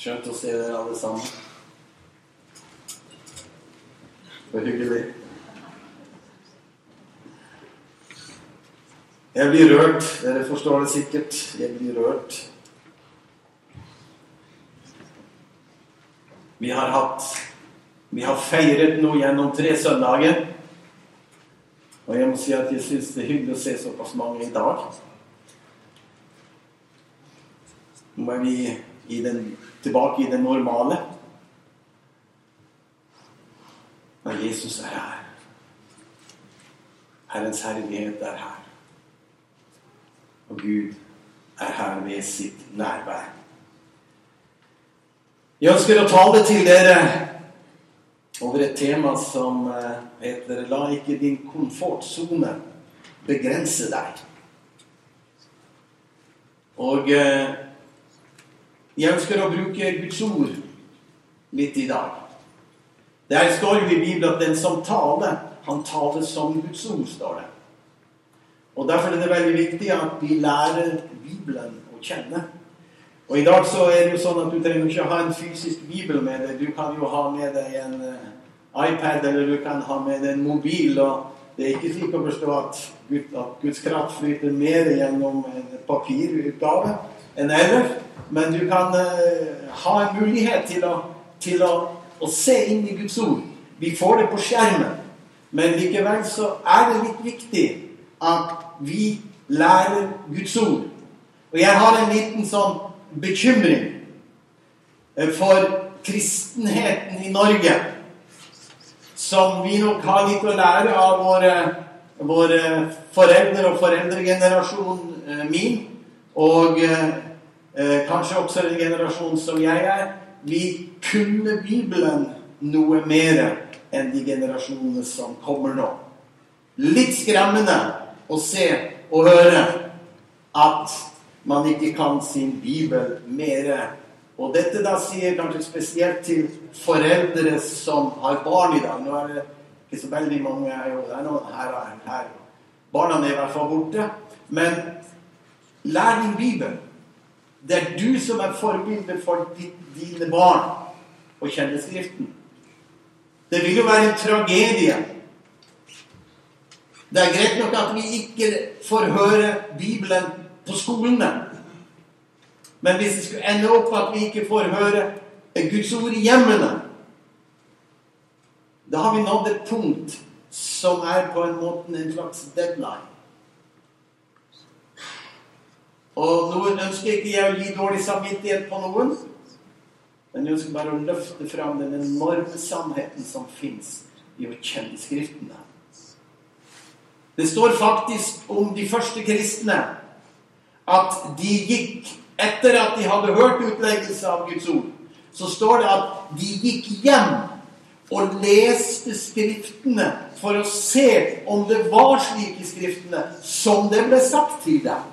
Skjønt å se dere alle sammen. Var hyggelig. Jeg blir rørt. Dere forstår det sikkert. Jeg blir rørt. Vi har hatt Vi har feiret noe gjennom tre søndager. Og jeg må si at jeg syns det er hyggelig å se såpass mange i dag. Nå er vi i den, tilbake i det normale. Og Jesus er her. Herrens herlighet er her. Og Gud er her med sitt nærvær. Jeg ønsker å tale til dere over et tema som eh, heter 'La ikke din komfortsone begrense deg'. Og eh, jeg ønsker å bruke Guds ord litt i dag. Der står jo i Bibelen at den som taler, han taler som Guds ord, står det. Og Derfor er det veldig viktig at vi lærer Bibelen å kjenne. Og I dag så er det jo sånn at du trenger ikke ha en fysisk bibel med deg. Du kan jo ha med deg en uh, iPad, eller du kan ha med deg en mobil. og Det er ikke slik å forstå at Guds kraft flyter mer gjennom en papirutgave enn ellers. Men du kan uh, ha en mulighet til, å, til å, å, se inn i Guds ord. Vi får det på skjermen. Men likevel så er det litt viktig at vi lærer Guds ord. Og jeg har en liten sånn bekymring eh, for kristenheten i Norge, som vi nok har litt å lære av våre, våre foreldre og foreldregenerasjon eh, min, og eh, kanskje også den generasjonen som jeg er. Vi kunne Bibelen noe mer enn de generasjonene som kommer nå. Litt skremmende å se og høre at man ikke kan sin bibel mere. Og dette da sier kanskje spesielt til foreldre som har barn i dag. Nå er det ikke så veldig mange det er noen her og her. Barna er i hvert fall borte. Men lær din bibel. Det er du som er forbilde for dine barn og kjenne Skriften. Det vil jo være en tragedie. Det er greit nok at vi ikke får høre Bibelen på skolene. Men hvis det skulle ende opp at vi ikke får høre Guds ord i hjemmene, da har vi nådd et punkt som er på en måte en slags deadline. Og noen ønsker ikke jeg å gi dårlig samvittighet på noen, men jeg ønsker bare å løfte fram den enorme sannheten som fins i å kjenne Skriftene. Det står faktisk om de første kristne at de gikk etter at de hadde hørt utleggelse av Guds ord, så står det at de gikk hjem og leste Skriftene for å se om det var slik i Skriftene som det ble sagt til dem.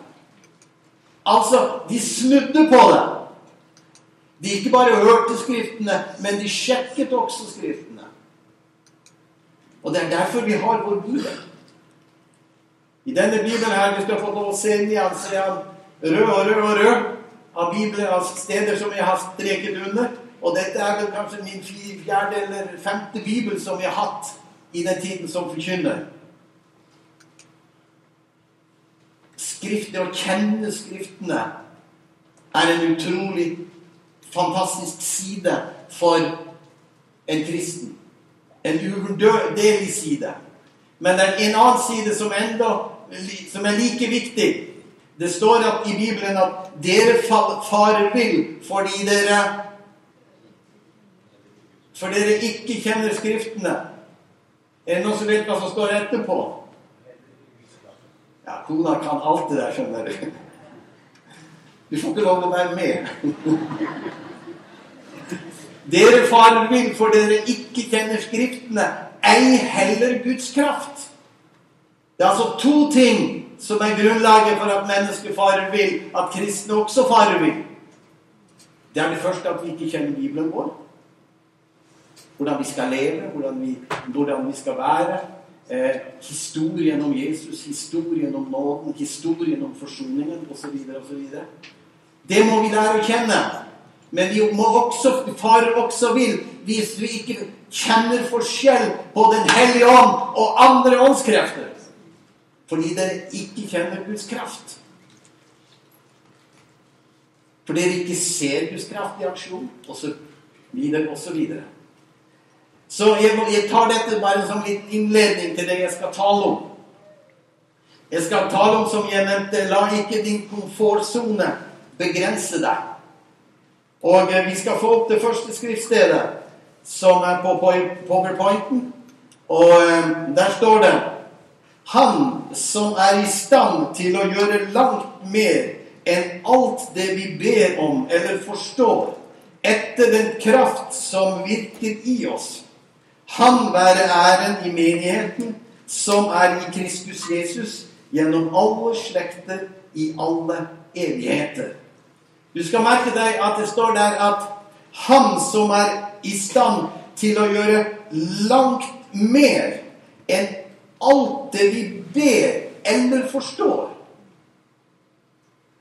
Altså, de snudde på det. De ikke bare hørte Skriftene, men de sjekket også Skriftene. Og det er derfor vi har vår bibel. I denne bibelen her, hvis du har fått lov å se inn i han rød og rød og rød av, Bibelen, av steder som jeg har streket under. Og dette er vel kanskje min fjerde eller femte bibel som jeg har hatt i den tiden som forkynner. Skriftet, å kjenne Skriftene, er en utrolig fantastisk side for en kristen. En uvurderlig side. Men det er en annen side som, enda, som er like viktig. Det står at, i Bibelen at 'dere farer vill fordi dere For dere ikke kjenner Skriftene'. Er det noen som vet hva som står etterpå? Ja, kona kan alt det der, skjønner du. Du får ikke lov å være med. Dere farer vill for dere ikke kjenner Skriftene, ei heller Guds kraft. Det er altså to ting som er grunnlaget for at mennesket farer vill, at kristne også farer vill. Det er det første at vi ikke kjenner Bibelen vår. Hvordan vi skal leve, hvordan vi, hvordan vi skal være. Eh, historien om Jesus, historien om nåden, historien om forsoningen osv. osv. Det må vi lære å kjenne. Men vi må også, farer også vil, hvis vi ikke kjenner forskjell på Den hellige ånd og andre åndskrefter fordi dere ikke kjenner Guds kraft. Fordi dere ikke ser Guds kraft i aksjon, og så videre, og Så videre. jeg, jeg tar dette bare som litt innledning til det jeg skal tale om. Jeg skal tale om, som jeg nevnte, la ikke din komfortsone begrense deg. Og eh, vi skal få opp det første skriftstedet, som er på powerpointen. Og eh, der står det Han som er i stand til å gjøre langt mer enn alt det vi ber om eller forstår, etter den kraft som virker i oss. Han være æren i menigheten, som er i Kristus Jesus, gjennom alle slekter i alle evigheter. Du skal merke deg at det står der at han som er i stand til å gjøre langt mer enn alt det vi ber eller forstår.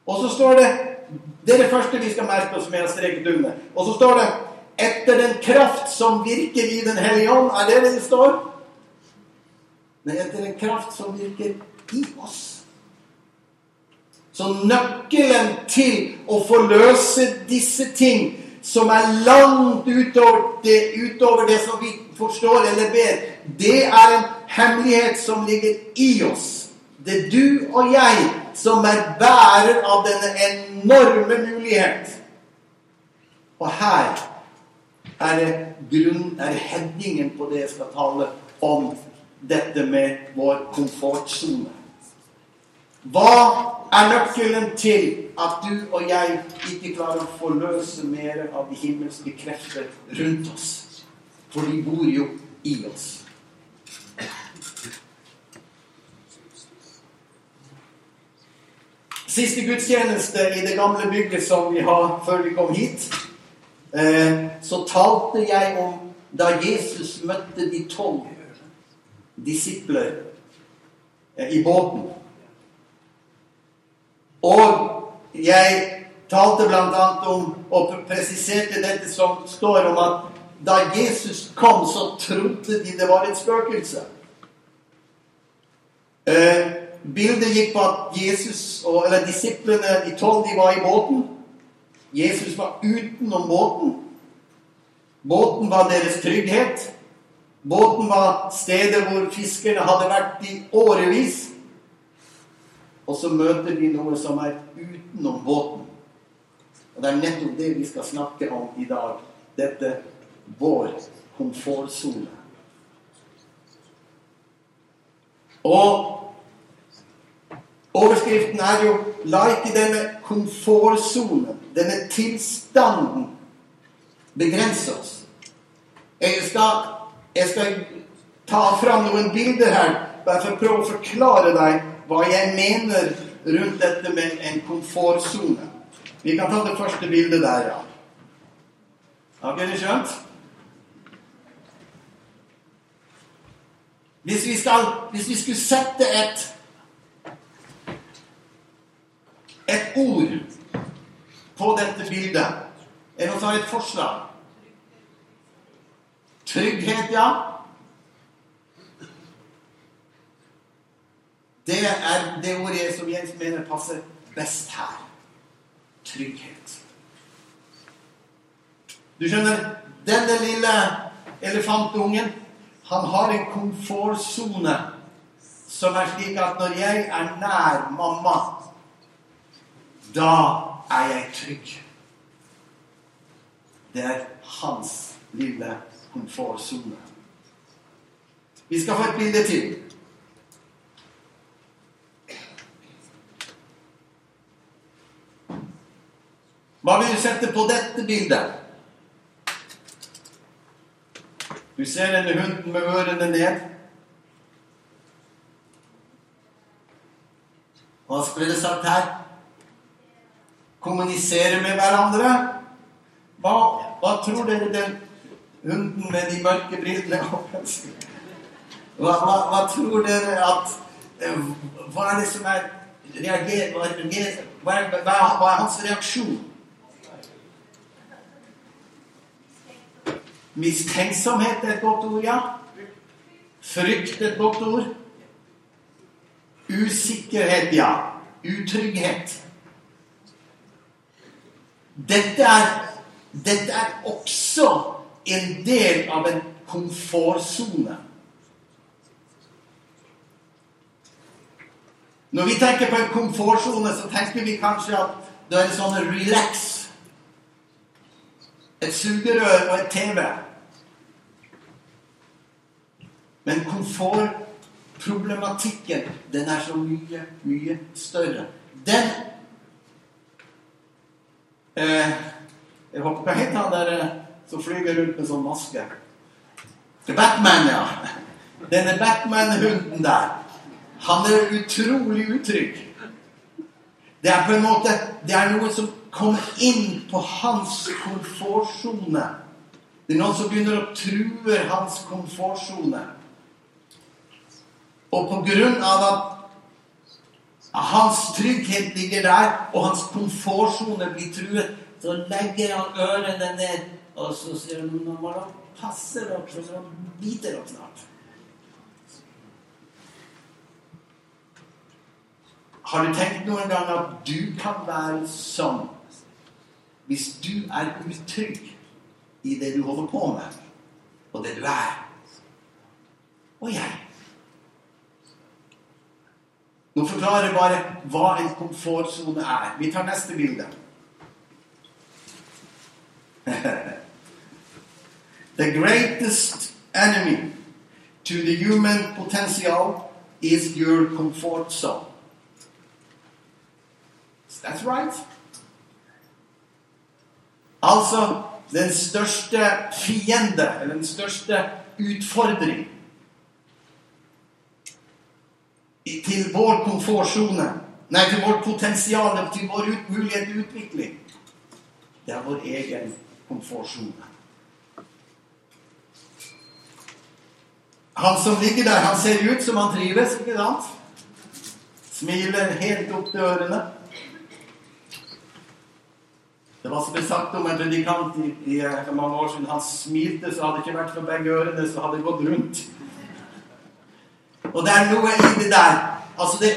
Og så står det Det er det første vi skal merke oss, som jeg har streket under. Og så står det 'etter den kraft som virker i Den hellige ånd'. Er det det det står? Nei, etter den kraft som virker i oss. Så nøkkelen til å forløse disse ting, som er langt utover det, utover det som vi forstår eller ber, det er en hemmelighet som ligger i oss. Det er du og jeg som er bærer av denne enorme mulighet. Og her er det grunn, er headingen på det jeg skal tale om dette med vår komfortsone. Hva er nøkkelen til at du og jeg ikke klarer å forløse mer av de himmelske krefter rundt oss? For de bor jo i oss. Siste gudstjeneste i det gamle bygget som vi har før vi kom hit, eh, så talte jeg om da Jesus møtte de tolv disipler eh, i båten. Og jeg talte bl.a. om og presiserte dette som står om at da Jesus kom, så trodde de det var et spøkelse. Eh, bildet gikk på at Jesus, eller disiplene, de tolv, de var i båten. Jesus var utenom båten. Båten var deres trygghet. Båten var stedet hvor fiskerne hadde vært i årevis. Og så møter vi noe som er utenom båten. Og det er nettopp det vi skal snakke om i dag. Dette vår komfortsone. Og overskriften er jo 'La ikke denne komfortsonen, denne tilstanden, begrense oss'. Jeg skal, jeg skal ta fram noen bilder her bare for å prøve å forklare deg hva jeg mener rundt dette med en komfortsone. Vi kan ta det første bildet der, ja. Har dere skjønt? Hvis vi, skal, hvis vi skulle sette et et ord på dette bildet Er det noen som har et forslag? Trygghet, ja. Det er det ordet som jeg mener passer best her. Trygghet. Du skjønner, denne lille elefantungen, han har en komfortsone som er slik at når jeg er nær mamma, da er jeg trygg. Det er hans lille komfortsone. Vi skal få et bilde til. Hva vil du sette på dette bildet? Du ser denne hunden med ørene ned. Hva skulle det sagt her? Kommunisere med hverandre. Hva, hva tror dere den hunden med de mørke brillene hva, hva, hva tror dere at eh, Hva er det som er reagerer, hva, hva er hans reaksjon? Mistenksomhet er et godt ord, ja. Frykt er et godt ord. Usikkerhet, ja. Utrygghet. Dette er, dette er også en del av en komfortsone. Når vi tenker på en komfortsone, så tenker vi kanskje at det er en sånn relax. Et sugerør og et TV. Men komfortproblematikken, den er så mye, mye større. Den eh, Jeg håper hva heter han der eh, som flyger rundt med sånn maske? Det er Batman, ja. Denne Batman-hunden der. Han er utrolig utrygg. Det er på en måte Det er noe som kommer inn på hans komfortsone. Det er noen som begynner å true hans komfortsone. Og på grunn av at hans trygghet ligger der, og hans komfortsone blir truet, så legger han ørene ned, og så sier han nå må han passe dere, så han biter dere snart. Har du tenkt noen gang at du kan være sånn hvis du er utrygg i det du holder på med, og det du er? Og jeg. Nå forklarer jeg bare hva en komfortsone er. Vi tar neste bilde. the greatest enemy to the human potential is your comfort zone. That's right. Altså den største fiende, eller den største utfordring til vår komfortsone, nei, til vårt potensial, til vår mulighet til utvikling, det er vår egen komfortsone. Han som ligger der, han ser ut som han trives, ikke sant? Smiler helt opp til ørene. Det var som ble sagt om en predikant i, i, for mange år siden. Han smilte, så hadde det ikke vært for begge ørene, så hadde det gått rundt. Og det er noe i det der Altså, det,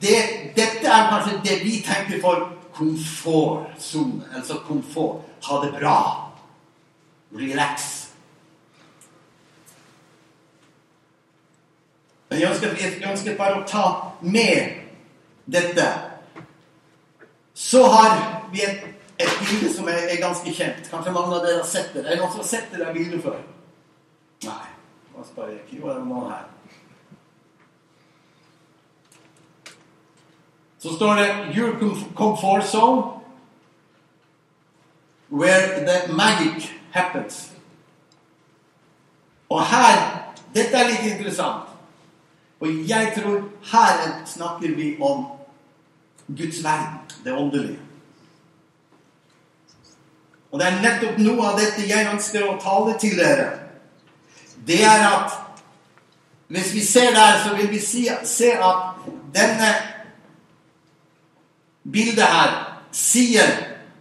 det, dette er kanskje det vi tenker for komfortsone. Altså komfort. Ha det bra. Relax. Men jeg ønsker, jeg ønsker bare å ta med dette. Så har vi et, et bilde som er, er, ganske kjent. Kanskje mange av dere har sett det. Er det noen som har sett det der bildet før? Nei. Hva spør jeg? Jo, det noen her. Så står det 'Your comfort zone where the magic happens'. Og her Dette er litt interessant. Og jeg tror her snakker vi om Guds verden, det åndelige. Og det er nettopp noe av dette jeg ønsker å tale til dere. Det er at hvis vi ser der, så vil vi si, se at denne bildet her sier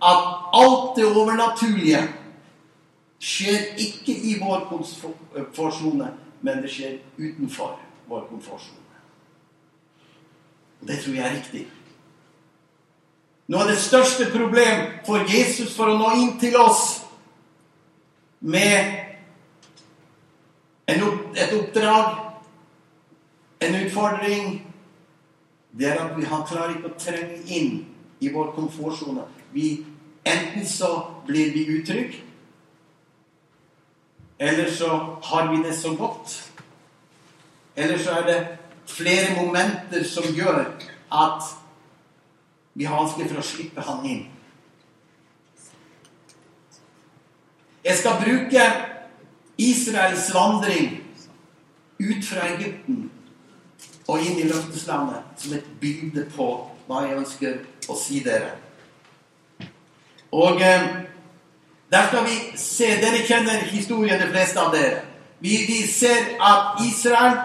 at alt det overnaturlige skjer ikke i vår komfortsone, men det skjer utenfor vår komfortsone. Det tror jeg er riktig. Noe av det største problem for Jesus for å nå inn til oss med et oppdrag, en utfordring, det er at vi, han klarer ikke å trenge inn i vår komfortsone. Enten så blir vi utrygge, eller så har vi det så godt. Eller så er det flere momenter som gjør at vi har vanskelig for å slippe han inn. Jeg skal bruke Israels vandring ut fra Egypten og inn i løfteslandet som et bilde på hva jeg ønsker å si dere. Og eh, Der skal vi se Dere kjenner historien, de fleste av dere. Vi, vi ser at Israel,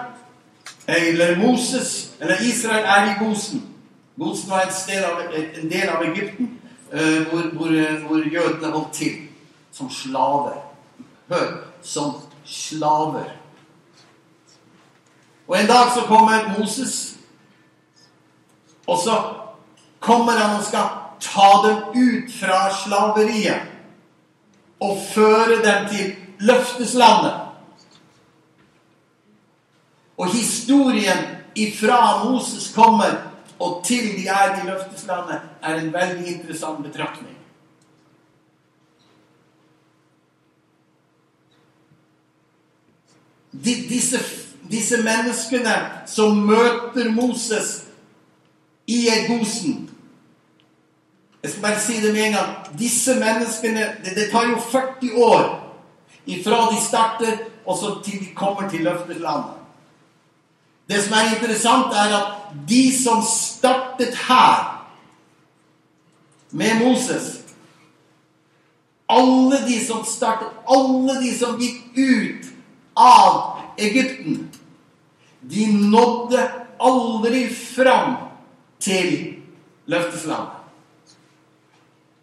eller Moses, eller Israel er i Gosen. Gosen var av, en del av Egypten eh, hvor, hvor, hvor jødene holdt til som slaver. Hør som slaver. Og en dag så kommer Moses, og så kommer han og skal ta dem ut fra slaveriet og føre dem til løfteslandet. Og historien ifra Moses kommer og til de er i løfteslandet, er en veldig interessant betraktning. Disse, disse menneskene som møter Moses i Egosen Jeg skal bare si det med en gang. Disse menneskene Det, det tar jo 40 år ifra de starter, og så til de kommer til løfteslandet. Det som er interessant, er at de som startet her med Moses Alle de som startet, alle de som gikk ut av Egypten, de nådde aldri fram til løfteslandet.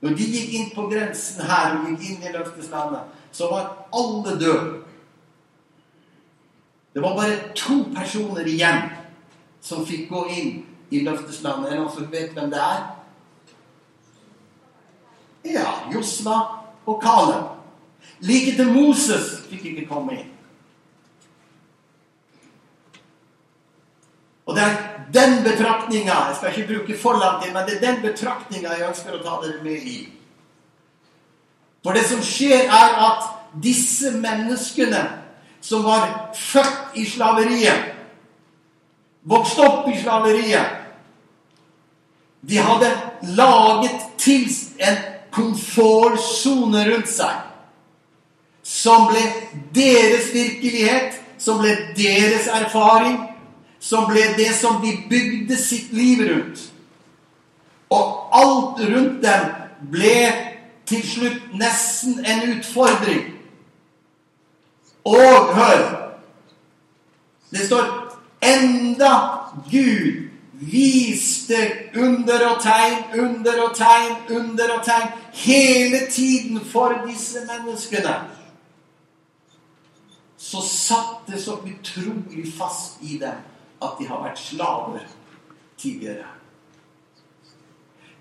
Når de gikk inn på grensen her og gikk inn i løfteslandet, så var alle døde. Det var bare to personer igjen som fikk gå inn i løfteslandet. Er det noen som vet hvem det er? Ja, Josva og Kaleb. Like til Moses fikk ikke komme inn. Og det er den betraktninga Jeg skal ikke bruke for lang tid, men det er den betraktninga jeg ønsker å ta dere med i. For det som skjer, er at disse menneskene som var født i slaveriet, vokste opp i slaveriet De hadde laget til en komfortsone rundt seg som ble deres virkelighet, som ble deres erfaring som ble det som de bygde sitt liv rundt. Og alt rundt dem ble til slutt nesten en utfordring. Og hør Det står enda Gud viste under og tegn, under og tegn, under og tegn hele tiden for disse menneskene. Så satt det så utrolig fast i dem at de har vært slaver tidligere.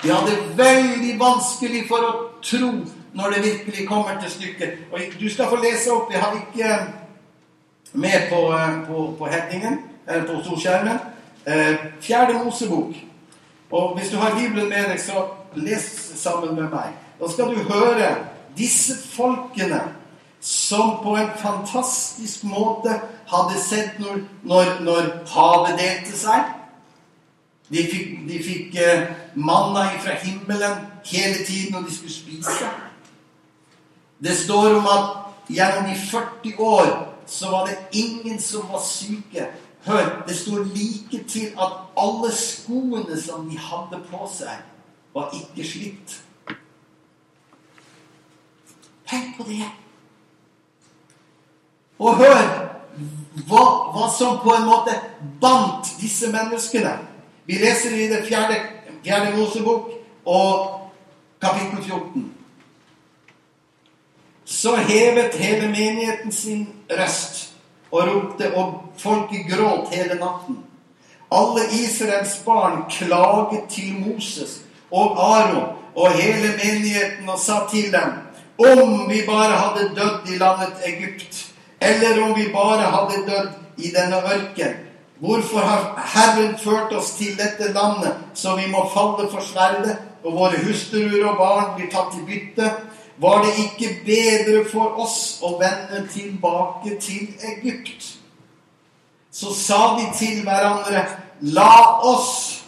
De hadde veldig vanskelig for å tro når det virkelig kommer til stykket. Og Du skal få lese opp. Jeg har ikke med på, eh, på, på headingen, eller på storskjermen. Eh, fjerde Mosebok. Og hvis du har Bibelen med deg, så les sammen med meg. Da skal du høre disse folkene som på en fantastisk måte hadde sett når, når, når havet delte seg. De fikk, de fikk eh, manna fra himmelen hele tiden når de skulle spise. Det står om at gjennom de 40 år så var det ingen som var syke. Hør, det står like til at alle skoene som de hadde på seg, var ikke slitt. Tenk på det. Og hør hva, hva, som på en måte bandt disse menneskene. Vi leser i det fjerde, fjerde Mosebok og kapittel 14. Så hevet hele menigheten sin røst og ropte, og folket gråt hele natten. Alle Israels barn klaget til Moses og Aron og hele menigheten og sa til dem om vi bare hadde dødd i landet Egypt eller om vi bare hadde dødd i denne ørken. Hvorfor har Herren ført oss til dette landet, så vi må falle for sverdet, og våre hustruer og barn blir tatt i bytte? Var det ikke bedre for oss å vende tilbake til Egypt? Så sa de til hverandre, la oss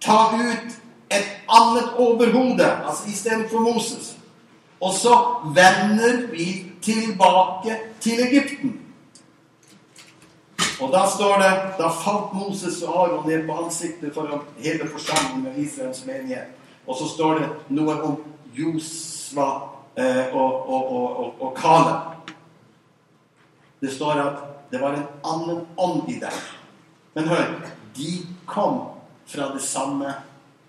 ta ut et annet overhode, altså istedenfor Moses. Og så vender vi tilbake til Egypten. Og da står det Da falt Moses og Aron ned på ansiktet foran hele forsamlingen av Israels menighet. Og så står det noe om Josva eh, og, og, og, og, Kaleb. Det står at det var en annen ånd i dem. Men hør, de kom fra det samme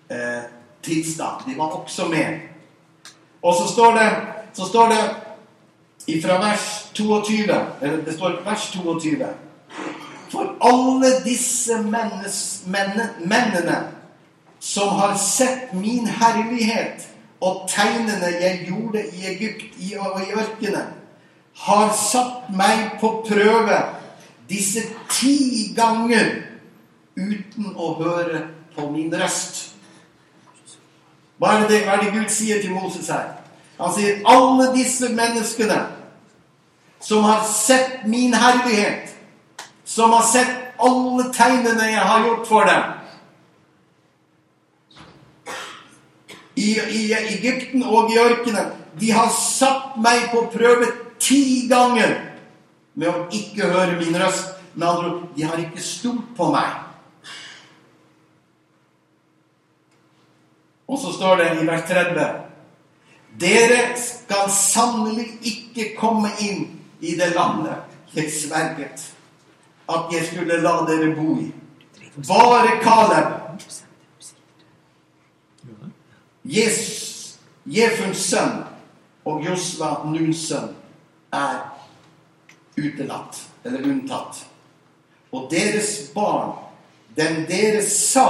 eh, tilstand. De var også med. Og så står det, så står det fra vers 22 eller Det står vers 22. For alle disse mennes, menne, mennene som har sett min herlighet og tegnene jeg gjorde i Egypt og i ørkenen, har satt meg på prøve disse ti ganger uten å høre på min røst. Hva er, det, hva er det Gud sier til Moses her? Han sier alle disse menneskene som har sett min herlighet, som har sett alle tegnene jeg har gjort for dem i, i Egypten og i ørkenen, de har satt meg på prøve ti ganger med å ikke høre min røst. Med andre ord, de har ikke stolt på meg. Og så står det i vers 30 Dere skal sannelig ikke komme inn i det landet jeg sverget at jeg skulle la dere bo i. Bare Kaleb, Jesus, Jefuns sønn, og Josva, Nuns sønn, er utelatt, eller unntatt. Og deres barn, den dere sa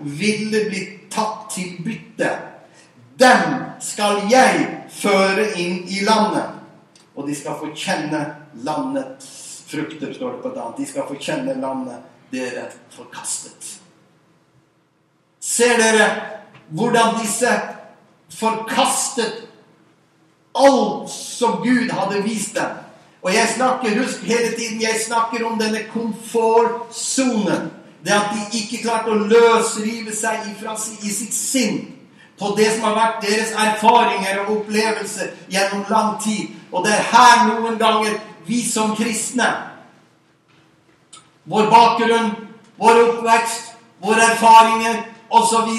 ville blitt tatt til bytte, dem skal jeg føre inn i landet. Og de skal få kjenne landets frukter, står det på det De skal få kjenne landet dere forkastet. Ser dere hvordan disse forkastet alt som Gud hadde vist dem? Og jeg snakker, husk hele tiden, jeg snakker om denne komfortsonen. Det at de ikke klarte å løsrive seg ifra, i sitt sinn på det som har vært deres erfaringer og opplevelser gjennom lang tid. Og det er her noen ganger vi som kristne Vår bakgrunn, vår oppvekst, våre erfaringer osv.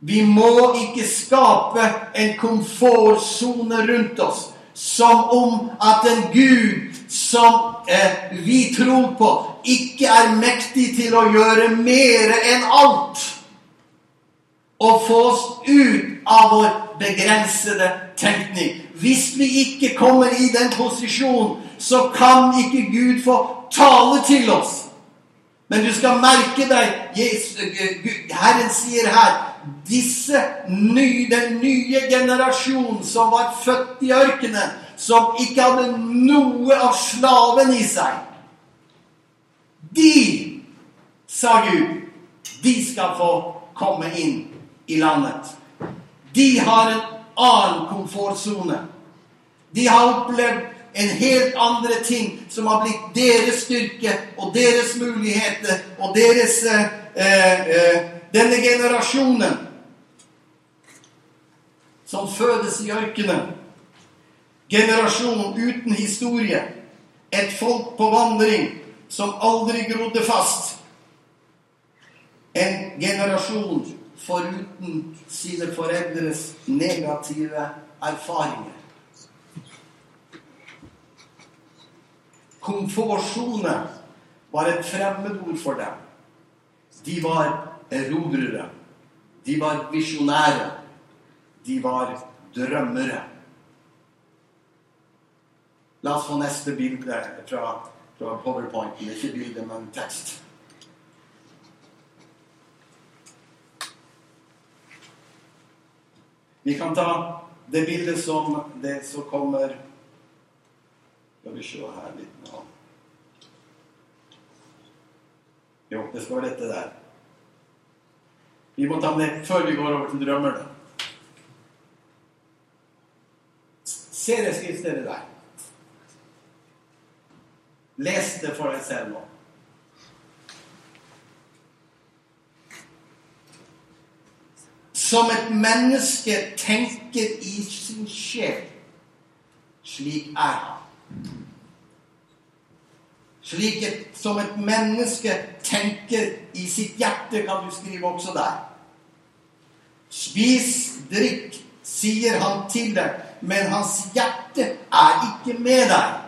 Vi må ikke skape en komfortsone rundt oss som om at en Gud som eh, vi tror på, ikke er mektig til å gjøre mer enn alt. Og få oss ut av vår begrensede tenkning. Hvis vi ikke kommer i den posisjonen, så kan ikke Gud få tale til oss. Men du skal merke deg eh, Herren sier her disse nye, den nye generasjonen som var født i ørkenen, som ikke hadde noe av slaven i seg De, sa Gud, de skal få komme inn i landet. De har en annen komfortsone. De har opplevd en helt andre ting som har blitt deres styrke og deres muligheter og deres eh, eh, denne generasjonen som fødes i ørkenen. Generasjon uten historie. Et folk på vandring som aldri grodde fast. En generasjon foruten sine foreldres negative erfaringer. Komfortsone var et fremmedord for dem. De var erobrere. De var visjonære. De var drømmere. La oss få neste bilde fra, fra powerpointen. Ikke bilde, men tekst. Vi kan ta det bildet som det som kommer Skal vi se her litt nå. Jo, det skal være dette der. Vi må ta det før vi går over til drømmerne. Se det skriftstedet der. Les det for deg selv nå. Som et menneske tenker i sin sjel, slik er han. Slik et, som et menneske tenker i sitt hjerte, kan du skrive også der. Spis, drikk, sier han til deg, men hans hjerte er ikke med deg.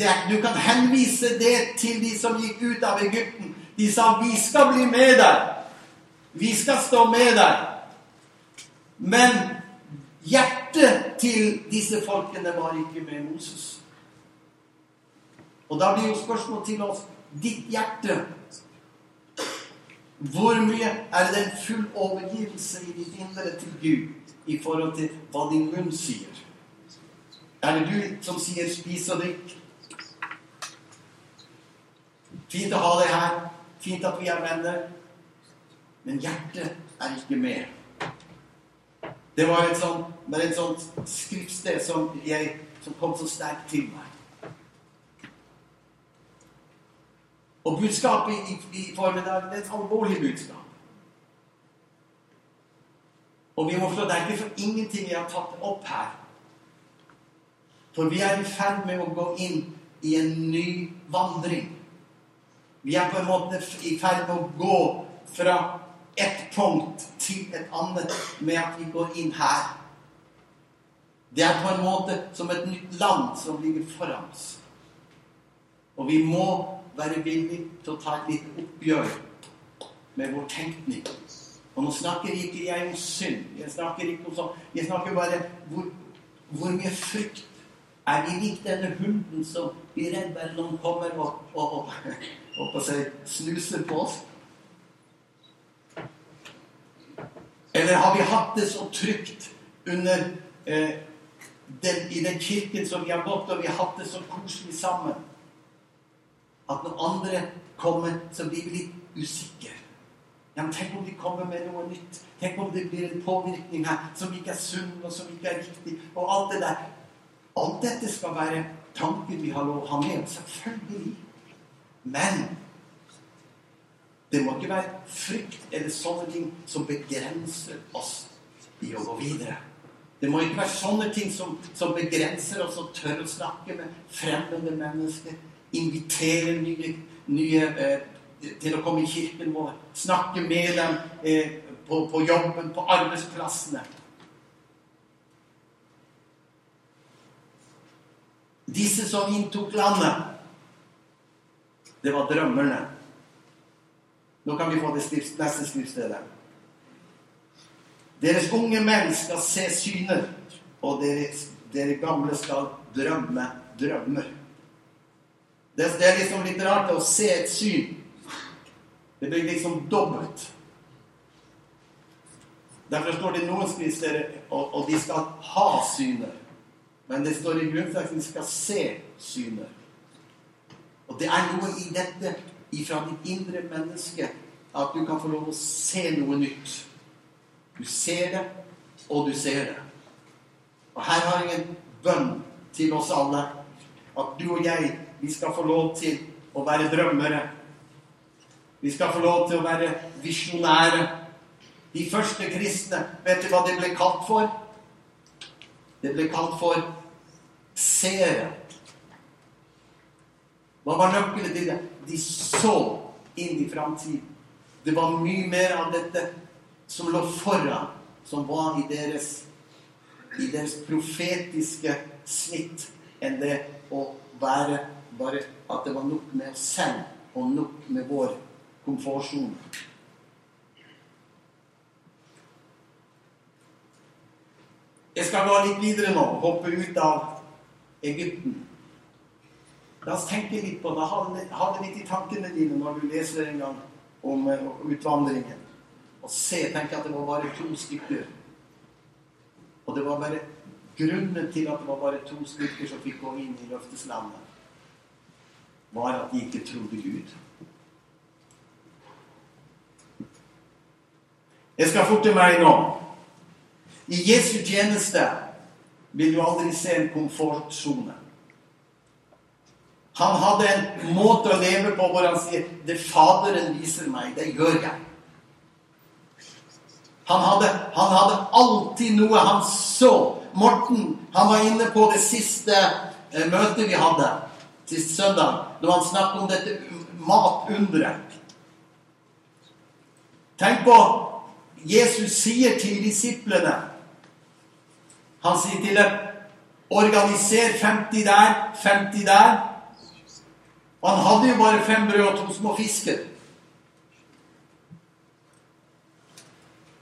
Er, du kan henvise det til de som gikk ut av Egypten. De sa 'Vi skal bli med deg'. Vi skal stå med deg. Men hjertet til disse folkene var ikke med Moses. Og da blir jo spørsmålet til oss ditt hjerte Hvor mye er det en full overgivelse i ditt indre til Gud i forhold til hva din munn sier? Er det du som sier 'spis og drikk'? Fint å ha deg her. Fint at vi er venner. Men hjertet er ikke med. Det var et sånt, et sånt skriftsted som, jeg, som kom så sterkt til meg. Og budskapet i, i formiddag det er et alvorlig budskap. Og vi må forstå det er ikke for ingenting jeg har tatt opp her. For vi er i ferd med å gå inn i en ny vandring. Vi er på en måte i ferd med å gå fra et punkt til et annet med at vi går inn her. Det er på en måte som et nytt land som ligger foran oss. Og vi må være villige til å ta et lite oppgjør med vår tenkning. Og nå snakker ikke jeg om synd. Jeg snakker ikke om sånn. Jeg snakker bare hvor, hvor mye frykt er vi lik denne hunden som blir redd hver noen kommer og, og, og håper jeg, snuser på oss? Eller har vi hatt det så trygt under eh, den, i den kirken som vi har gått, og vi har hatt det så koselig sammen, at når andre kommer, så blir vi litt usikre? Ja, men Tenk om de kommer med noe nytt. Tenk om det blir en påvirkning her som ikke er sunn, og som ikke er riktig. Og alt det der. Alt dette skal være tanken vi har lov å ha med oss. Selvfølgelig. Men det må ikke være frykt eller sånne ting som begrenser oss i å gå videre. Det må ikke være sånne ting som, som begrenser oss og tør å snakke med fremmede mennesker. Invitere nye, nye eh, til å komme i kirken vår. Snakke med dem eh, på, på jobben, på arbeidsplassene. Disse som inntok landet det var drømmerne. Nå kan vi få det neste skriftstedet. Deres unge menn skal se syner, og deres, dere gamle skal drømme drømmer. Det, det, er liksom litt rart å se et syn. Det blir liksom dobbelt. Derfor står det noen skriftsteder og, og de skal ha syner. Men det står i grunnteksten de skal se syner. Og det er noe i dette ifra ditt indre menneske at du kan få lov å se noe nytt. Du ser det, og du ser det. Og her har jeg en bønn til oss alle. At du og jeg, vi skal få lov til å være drømmere. Vi skal få lov til å være visjonære. De første kristne, vet du hva det ble kalt for? Det ble kalt for seere. Hva var nøkkelen til det? De så inn i framtiden. Det var mye mer av dette som lå foran, som var i deres, i deres profetiske snitt, enn det å være bare at det var nok med oss selv og nok med vår komfortsone. Jeg skal gå litt videre nå, hoppe ut av Egypten. La oss tenke litt på det. Ha det litt i tankene dine når du leser en gang om uh, utvandringen. Og se, tenk at det var bare to stykker. Og det var bare grunnen til at det var bare to stykker som fikk gå inn i løfteslandet, var at de ikke trodde Gud. Jeg skal forte meg nå. I Jesu tjeneste vil du aldri se en komfortsone. Han hadde en måte å leve på hvor han sier 'Det Faderen viser meg, det gjør jeg'. Han hadde, han hadde alltid noe han så. Morten han var inne på det siste eh, møtet vi hadde sist søndag, når han snakket om dette matunderet. Tenk på Jesus sier til disiplene Han sier til dem Organiser 50 der, 50 der. Han hadde jo bare fem brød og to små fisker.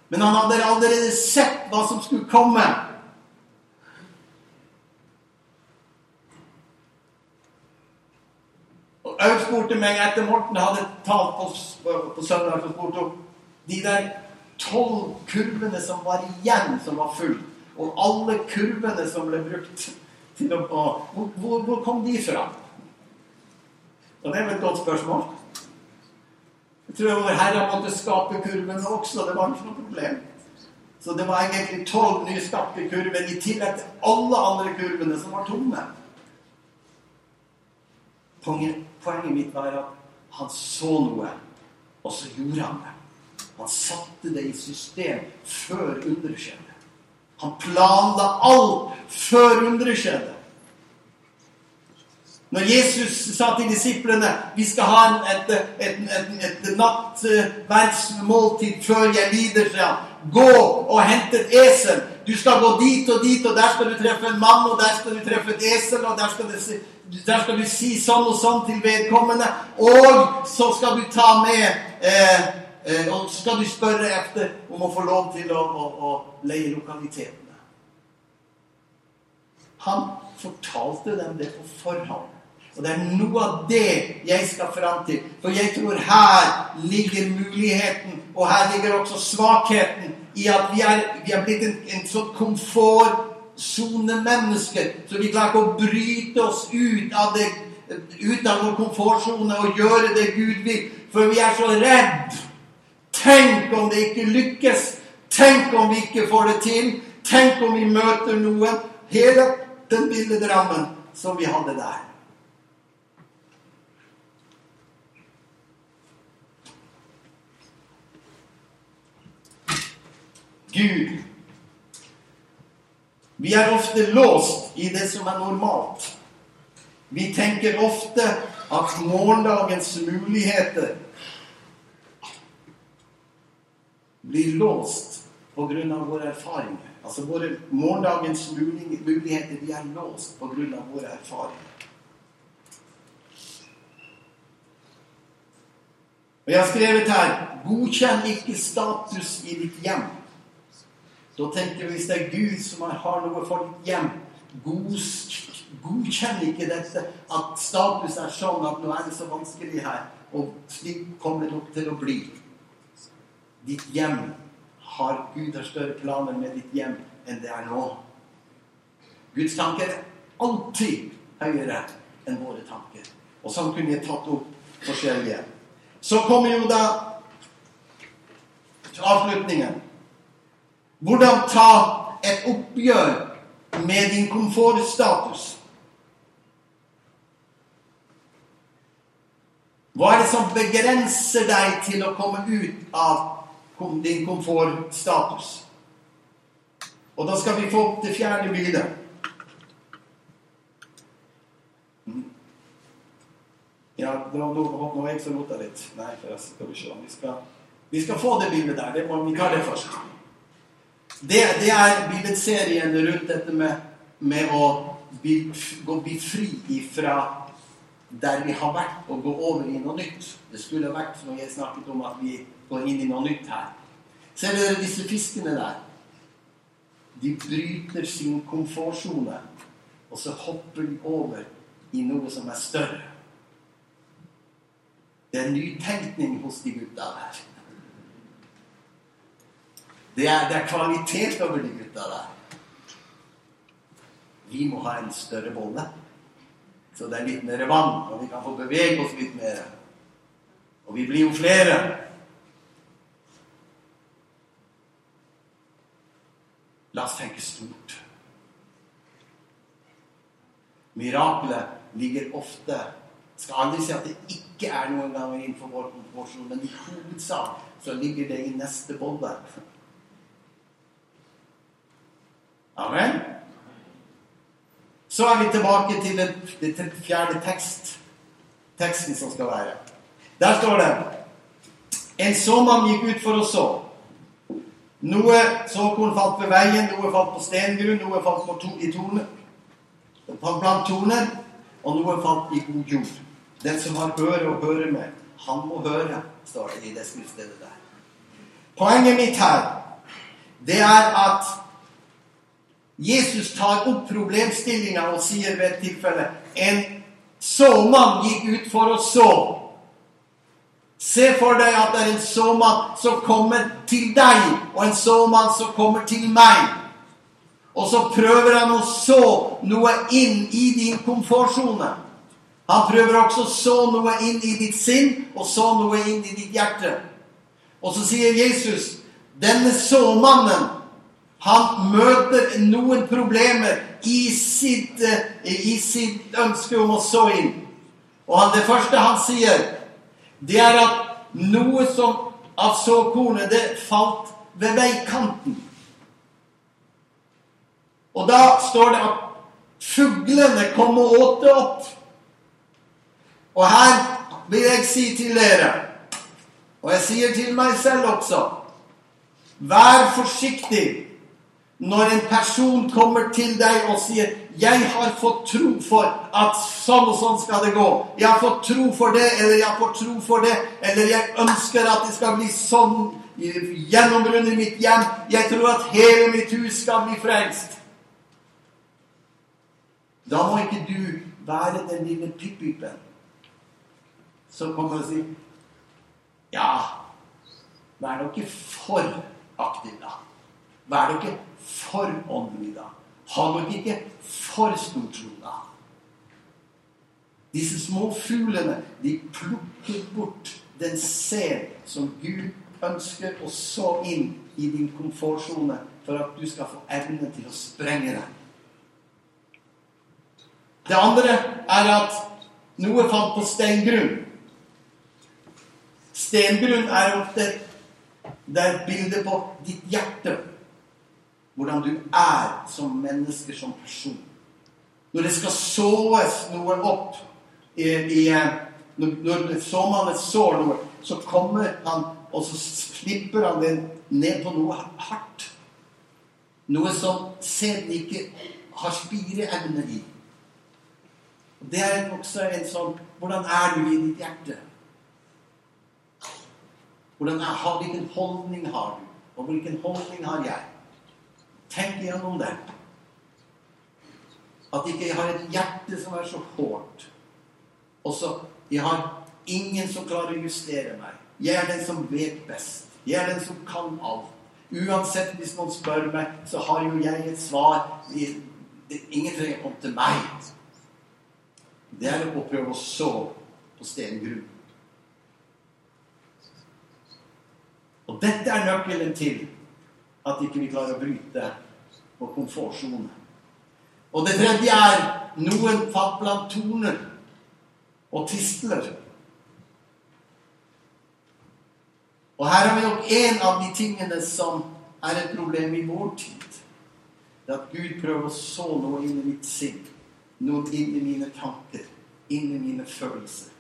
Men han hadde allerede sett hva som skulle komme. Og Aud spurte meg etter Morten hadde talt på, på, søndag og spurte om de der tolv kurvene som var igjen, som var full, og alle kurvene som ble brukt til å hvor, hvor kom de fra? Og det er vel et godt spørsmål. Jeg tror vår Herre måtte skape kurvene også. Det var ikke noe problem. Så det var egentlig tolv nyskapte kurver i tillegg til alle andre kurvene som var tomme. Poenget mitt var at han så noe, og så gjorde han det. Han satte det i system før underet. Han planla alt før underet skjedde. Når Jesus sa til disiplene vi skal ha et, et, et, et nattverdsmåltid før jeg lider, sa. Gå og hent et esel. Du skal gå dit og dit, og der skal du treffe en mann, og der skal du treffe et esel, og der skal du si, skal du si sånn og sånn til vedkommende. Og så skal du ta med eh, eh, Og så skal du spørre etter om å få lov til å, å, å leie lokalitetene. Han fortalte dem det på forhånd. Og det er noe av det jeg skal fram til. For jeg tror her ligger muligheten, og her ligger også svakheten i at vi er, vi er blitt en, en sånn komfortsonemennesker. Så vi klarer ikke å bryte oss ut av, det, ut av vår komfortsone og gjøre det Gud vil. For vi er så redd. Tenk om det ikke lykkes. Tenk om vi ikke får det til. Tenk om vi møter noen. Hele den billedrammen som vi hadde der. Gud. Vi er ofte låst i det som er normalt. Vi tenker ofte at morgendagens muligheter blir låst pga. våre erfaringer. Altså våre morgendagens muligheter de er låst pga. våre erfaringer. Og Jeg har skrevet her 'Godkjenn ikke status i ditt hjem'. Da tenker vi hvis det er Gud som har noe for ditt hjem, godkjenn ikke dette at status er sånn at nå er det så vanskelig her, og slik kommer det til å bli. Ditt hjem har Gud har større planer med ditt hjem enn det er nå. Guds tanker er alltid høyere enn våre tanker. Og sånn kunne jeg tatt opp forskjellige. Så kommer jo da avslutningen. Hvordan ta et oppgjør med din komfortstatus. Hva er det som begrenser deg til å komme ut av din komfortstatus? Og da skal vi få opp det fjerde bildet. Ja, nå, nå, er jeg så rota litt. Nei, forresten, skal vi se. Vi skal, vi skal få det bildet der. Det må, vi tar det først. Det, det er bibelserien rundt dette med, med å bli, gå, bli fri ifra der vi har vært, og gå over i noe nytt. Det skulle vært, når jeg snakket om, at vi går inn i noe nytt her. Ser dere disse fiskene der? De bryter sin komfortsone, og så hopper de over i noe som er større. Det er nytenkning hos de gutta der. Det er, det er kvalitet over de gutta der. Vi må ha en større bolle, så det er litt mer vann, og vi kan få bevege oss litt mer. Og vi blir jo flere. La oss tenke stort. Miraklet ligger ofte Skal aldri si at det ikke er noen ganger innenfor vår komfortsone, men i hovedsak så ligger det i neste bolle. Amen. Så er vi tilbake til den, den fjerde tekst, teksten som skal være. Der står det En såmann gikk ut for å så. Noe såkorn falt ved veien, noe falt på stengrunn, noe falt på to, i tornet, blant torner, og noe falt i god jord. Den som har øre å høre med, han må høre, står det i det skriftstedet der. Poenget mitt her, det er at Jesus tar opp problemstillinga og sier ved et tilfelle En såmann gikk ut for å så. Se for deg at det er en såmann som kommer til deg, og en såmann som kommer til meg. Og så prøver han å så noe inn i din komfortsone. Han prøver også å så noe inn i ditt sinn, og så noe inn i ditt hjerte. Og så sier Jesus, denne såmannen, han møter noen problemer i sitt, i sitt ønske om å så inn. Og det første han sier, det er at noe som av såkornet, det falt ved veikanten. Og da står det at fuglene kom og åt det opp. Og her vil jeg si til dere, og jeg sier til meg selv også Vær forsiktig når en person kommer til deg og sier 'Jeg har fått tro for at sånn og sånn skal det gå'. 'Jeg har fått tro for det', eller 'jeg har fått tro for det', eller 'jeg ønsker at det skal bli sånn gjennombrudd i mitt hjem'. 'Jeg tror at hele mitt hus skal bli frelst'. Da må ikke du være den lille pippipen som kommer og sier 'Ja, vær nå ikke for aktiv, da'. Vær nå ikke for åndelig, da. Har nok ikke for stor tro, da. Disse små fuglene, de plukker bort den sæd som Gud ønsker å så inn i din komfortsone for at du skal få evne til å sprenge den. Det andre er at noe falt på steingrunn. Stengrunn er ofte det er et bilde på ditt hjerte hvordan du er som menneske, som person. Når det skal såes noe opp i, i Når såmannen sår noe, så kommer han, og så slipper han det ned på noe hardt. Noe som sæden ikke har spireevne i. Det er også en sånn Hvordan er du i ditt hjerte? Hvordan er, hvilken holdning har du? Og hvilken holdning har jeg? Tenk igjennom det. At ikke jeg har et hjerte som er så hårdt. Og så Jeg har ingen som klarer å justere meg. Jeg er den som vet best. Jeg er den som kan alt. Uansett hvis noen spør meg, så har jo jeg et svar. Ingen trenger å komme til meg. Det er å prøve å så på stengrunn. Og dette er nøkkelen til at ikke vi klarer å bryte vår komfortsone. Og det tredje er noen fatt blant torner og tistler. Og her har vi nok en av de tingene som er et problem i vår tid. Det at Gud prøver å så noe inn i mitt sinn, noe inn i mine tanker, inn i mine følelser.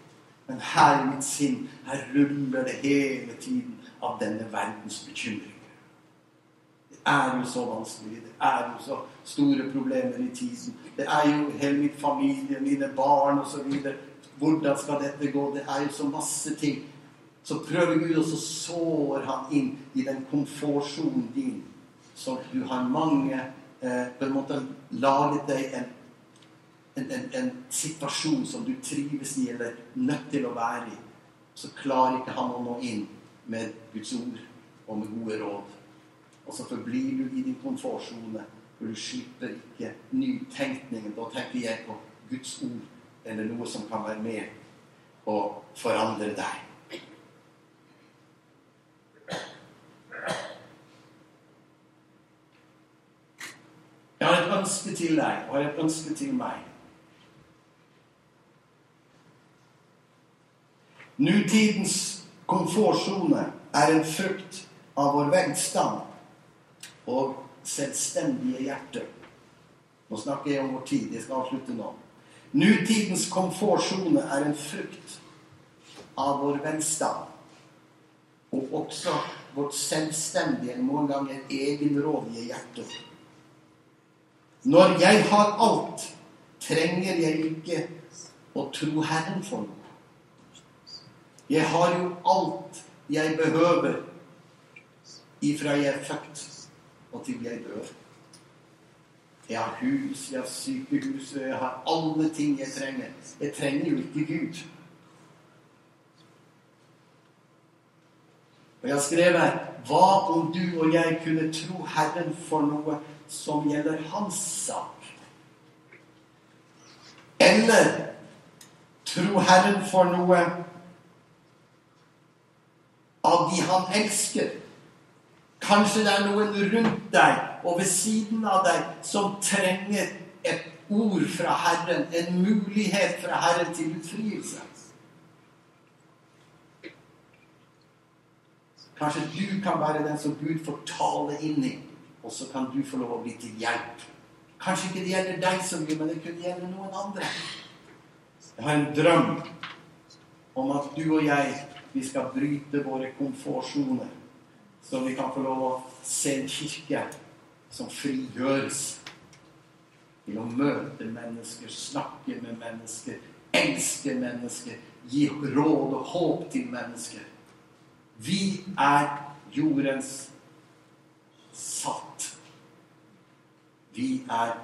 Men her i mitt sinn, her ruller det hele tiden av denne verdens bekymring er jo så vanskelig. Det er jo så store problemer i tiden. Det er jo hele min familie, mine barn osv. Hvordan skal dette gå? Det er jo så masse ting. Så prøver Gud, og så sår han inn i den komfortsonen din. Så du har mange eh, på en måte laget deg en, en, en, en, situasjon som du trives i, eller nødt til å være i. Så klarer ikke han å nå inn med Guds ord og med gode råd. Og så forblir du i din komfortsone, for du slipper ikke nytenkningen. Da tenker jeg på Guds ord eller noe som kan være med og forandre deg. Jeg har et ønske til deg, og jeg har et ønske til meg. Nutidens komfortsone er en frukt av vår velstand og selvstendige hjerte. Nå snakker jeg om vår tid. Jeg skal avslutte nå. Nutidens komfortsone er en frukt av vår velstand. Og også vårt selvstendige, noen ganger egenrådige hjerte. Når jeg har alt, trenger jeg ikke å tro Herren for noe. Jeg har jo alt jeg behøver ifra jeg er født og til jeg dør. Jeg har hus, jeg har sykehus, jeg har alle ting jeg trenger. Jeg trenger jo ikke Gud. Og jeg har skrevet Hva om du og jeg kunne tro Herren for noe som gjelder hans sak? Eller tro Herren for noe av de han elsker? Kanskje det er noen rundt deg og ved siden av deg som trenger et ord fra Herren, en mulighet fra Herren til utfrielse. Kanskje du kan være den som Gud får tale inn i, og så kan du få lov å bli til hjelp. Kanskje ikke det gjelder deg så mye, men det kunne gjelde noen andre. Jeg har en drøm om at du og jeg, vi skal bryte våre komfortsoner så vi kan få lov å se en kirke som frigjøres til å møte mennesker, snakke med mennesker, elske mennesker, gi råd og håp til mennesker. Vi er jordens salt. Vi er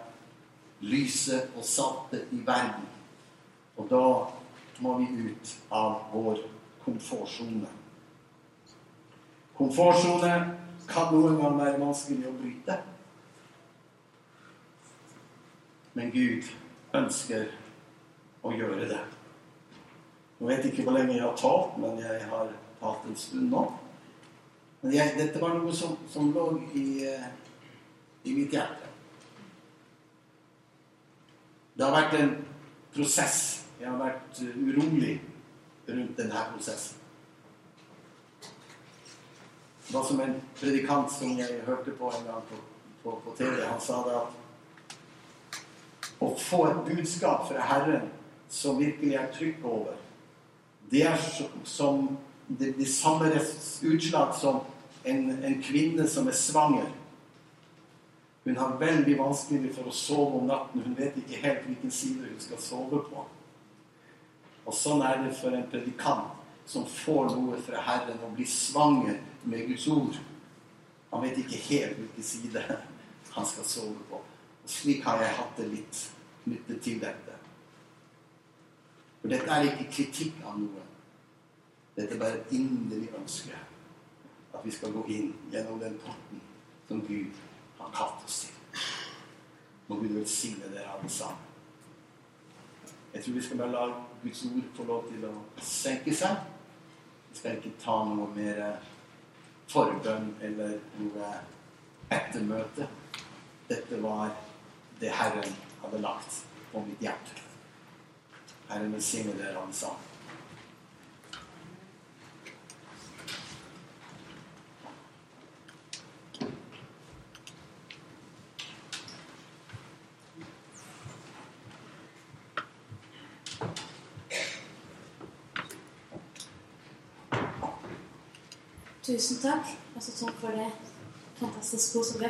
lyset og saltet i verden. Og da må vi ut av vår komfortsone. Komfortsone kan noen gang være vanskelig å bryte. Men Gud ønsker å gjøre det. Nå vet ikke hvor lenge jeg har talt, men jeg har talt en stund nå. Men jeg, dette var noe som, som lå i, i, mitt hjerte. Det har vært en prosess. Jeg har vært urolig rundt denne prosessen. Det var som en predikant som jeg hørte på en gang på, på, på TV. Han sa det at å få et budskap fra Herren som virkelig er trykk over, det er som det, det samme utslag som en, en kvinne som er svanger. Hun har veldig vanskelig for å sove om natten. Hun vet ikke helt hvilken side hun skal sove på. Og sånn er det for en predikant som får noe fra Herren og blir svanger med Guds ord. Han vet ikke helt hvilken side han skal sove på. Og slik har jeg hatt det litt knyttet til dette. For dette er ikke kritikk av noe. Dette er bare et inderlig ønske. At vi skal gå inn gjennom den porten som Gud har kalt oss til. Må Gud velsigne dere alle sammen. Jeg tror vi skal bare la Guds ord få lov til å senke seg. Skal ikke ta noe mer forbønn eller noe ettermøte. Dette var det Herren hadde lagt på mitt hjerte. Herren velsigne dere alle sammen. Tusen takk, og så takk for det som ble